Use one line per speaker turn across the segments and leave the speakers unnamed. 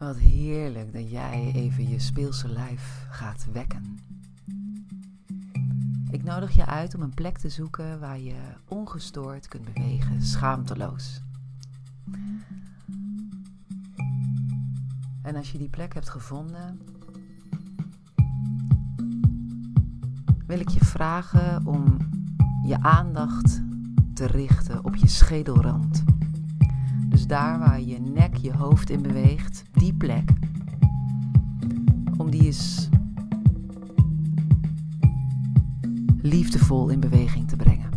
Wat heerlijk dat jij even je speelse lijf gaat wekken. Ik nodig je uit om een plek te zoeken waar je ongestoord kunt bewegen, schaamteloos. En als je die plek hebt gevonden, wil ik je vragen om je aandacht te richten op je schedelrand. Daar waar je nek je hoofd in beweegt, die plek. Om die eens liefdevol in beweging te brengen.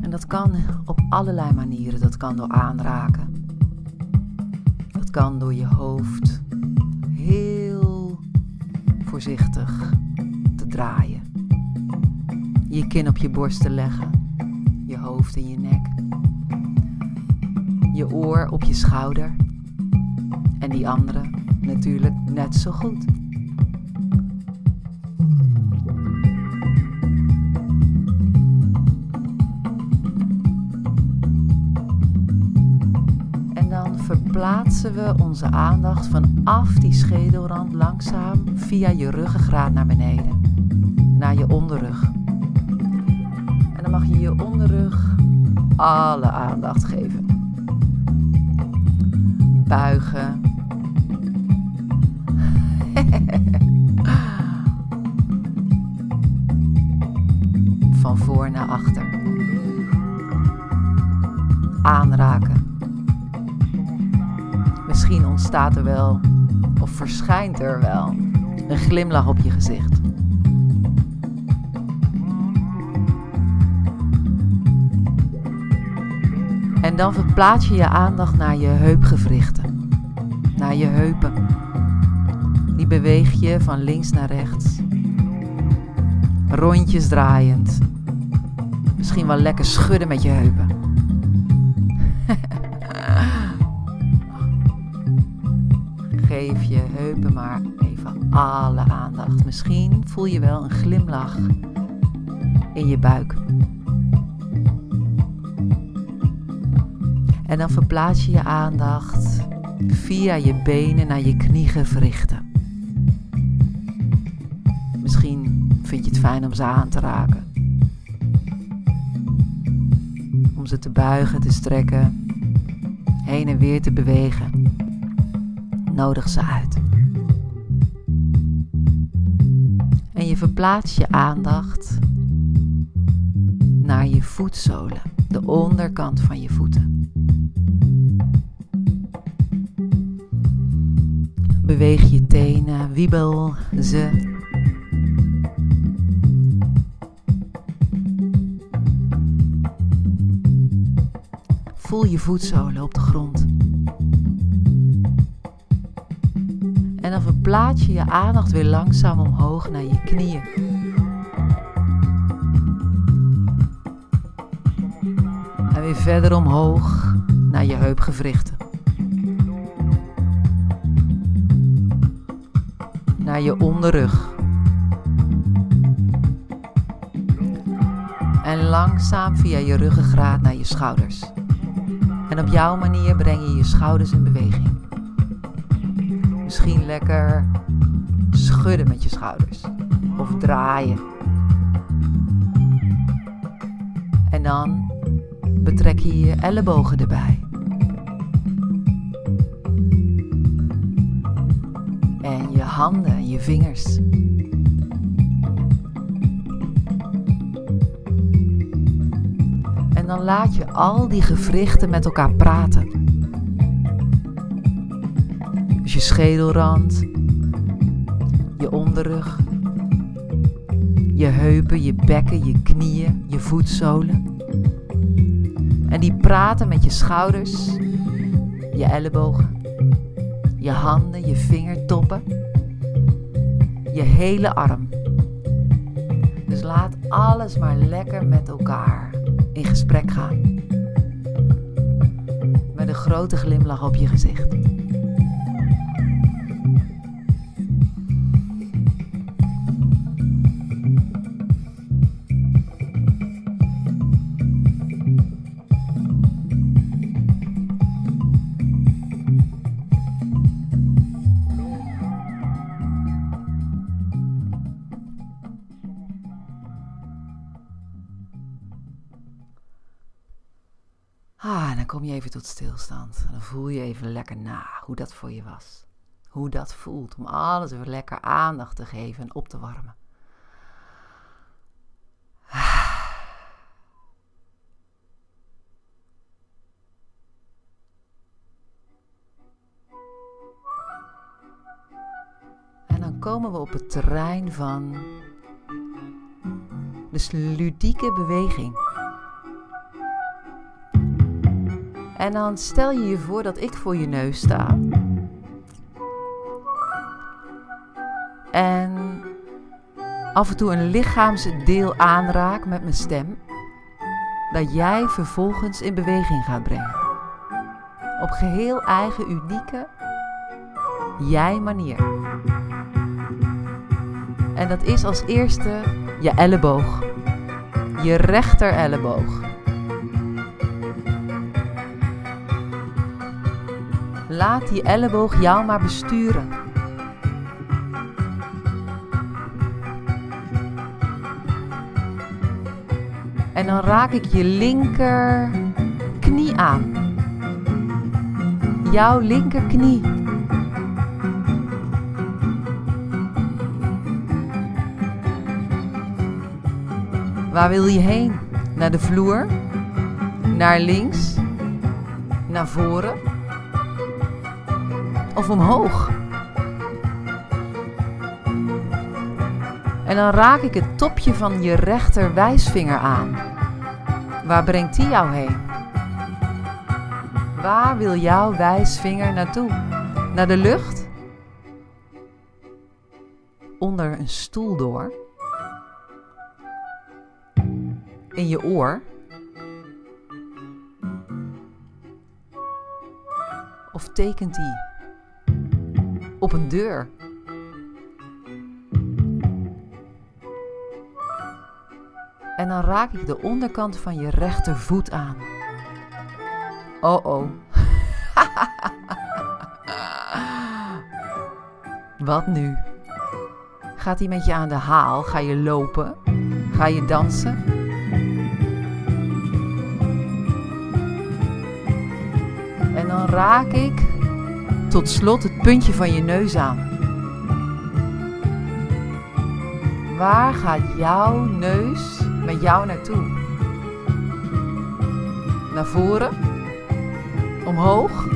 En dat kan op allerlei manieren. Dat kan door aanraken. Dat kan door je hoofd heel voorzichtig te draaien. Je kin op je borst te leggen je oor op je schouder en die andere natuurlijk net zo goed. En dan verplaatsen we onze aandacht vanaf die schedelrand langzaam via je ruggengraat naar beneden, naar je onderrug mag je je onderrug alle aandacht geven. Buigen. Van voor naar achter. Aanraken. Misschien ontstaat er wel, of verschijnt er wel, een glimlach op je gezicht. En dan verplaats je je aandacht naar je heupgewrichten, naar je heupen. Die beweeg je van links naar rechts, rondjes draaiend. Misschien wel lekker schudden met je heupen. Geef je heupen maar even alle aandacht. Misschien voel je wel een glimlach in je buik. En dan verplaats je je aandacht via je benen naar je kniegewrichten. Misschien vind je het fijn om ze aan te raken. Om ze te buigen, te strekken, heen en weer te bewegen. Nodig ze uit. En je verplaatst je aandacht naar je voetzolen, de onderkant van je voeten. Beweeg je tenen, wiebel ze. Voel je voetzolen op de grond. En dan verplaats je je aandacht weer langzaam omhoog naar je knieën. En weer verder omhoog naar je heupgewrichten. Naar je onderrug. En langzaam via je ruggengraat naar je schouders. En op jouw manier breng je je schouders in beweging. Misschien lekker schudden met je schouders. Of draaien. En dan betrek je je ellebogen erbij. Handen en je vingers. En dan laat je al die gewrichten met elkaar praten. Dus je schedelrand, je onderrug, je heupen, je bekken, je knieën, je voetzolen. En die praten met je schouders, je ellebogen, je handen, je vingertoppen je hele arm. Dus laat alles maar lekker met elkaar in gesprek gaan. Met een grote glimlach op je gezicht. Ah, dan kom je even tot stilstand. En dan voel je even lekker na hoe dat voor je was. Hoe dat voelt om alles weer lekker aandacht te geven en op te warmen. En dan komen we op het terrein van de ludieke beweging. En dan stel je je voor dat ik voor je neus sta. En af en toe een lichaamsdeel aanraak met mijn stem. Dat jij vervolgens in beweging gaat brengen. Op geheel eigen, unieke, jij manier. En dat is als eerste je elleboog. Je rechter elleboog. Laat die elleboog jou maar besturen. En dan raak ik je linker knie aan. Jouw linkerknie. Waar wil je heen? Naar de vloer? Naar links? Naar voren? Of omhoog. En dan raak ik het topje van je rechter wijsvinger aan. Waar brengt die jou heen? Waar wil jouw wijsvinger naartoe? Naar de lucht? Onder een stoel door? In je oor? Of tekent die op een deur. En dan raak ik de onderkant van je rechtervoet aan. Oh oh. Wat nu? Gaat hij met je aan de haal? Ga je lopen? Ga je dansen? En dan raak ik tot slot het puntje van je neus aan. Waar gaat jouw neus met jou naartoe? Naar voren? Omhoog?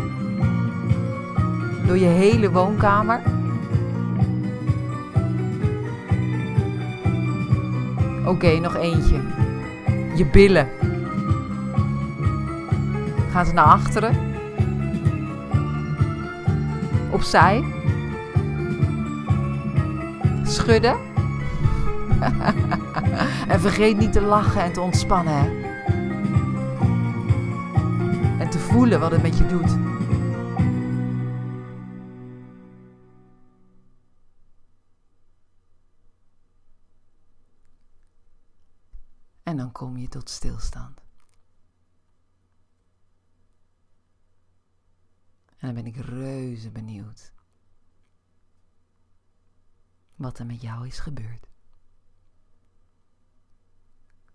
Door je hele woonkamer? Oké, nog eentje. Je billen. Gaan ze naar achteren? Opzij. Schudden. en vergeet niet te lachen en te ontspannen. En te voelen wat het met je doet. En dan kom je tot stilstand. En dan ben ik reuze benieuwd wat er met jou is gebeurd.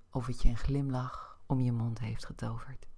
Of het je een glimlach om je mond heeft getoverd.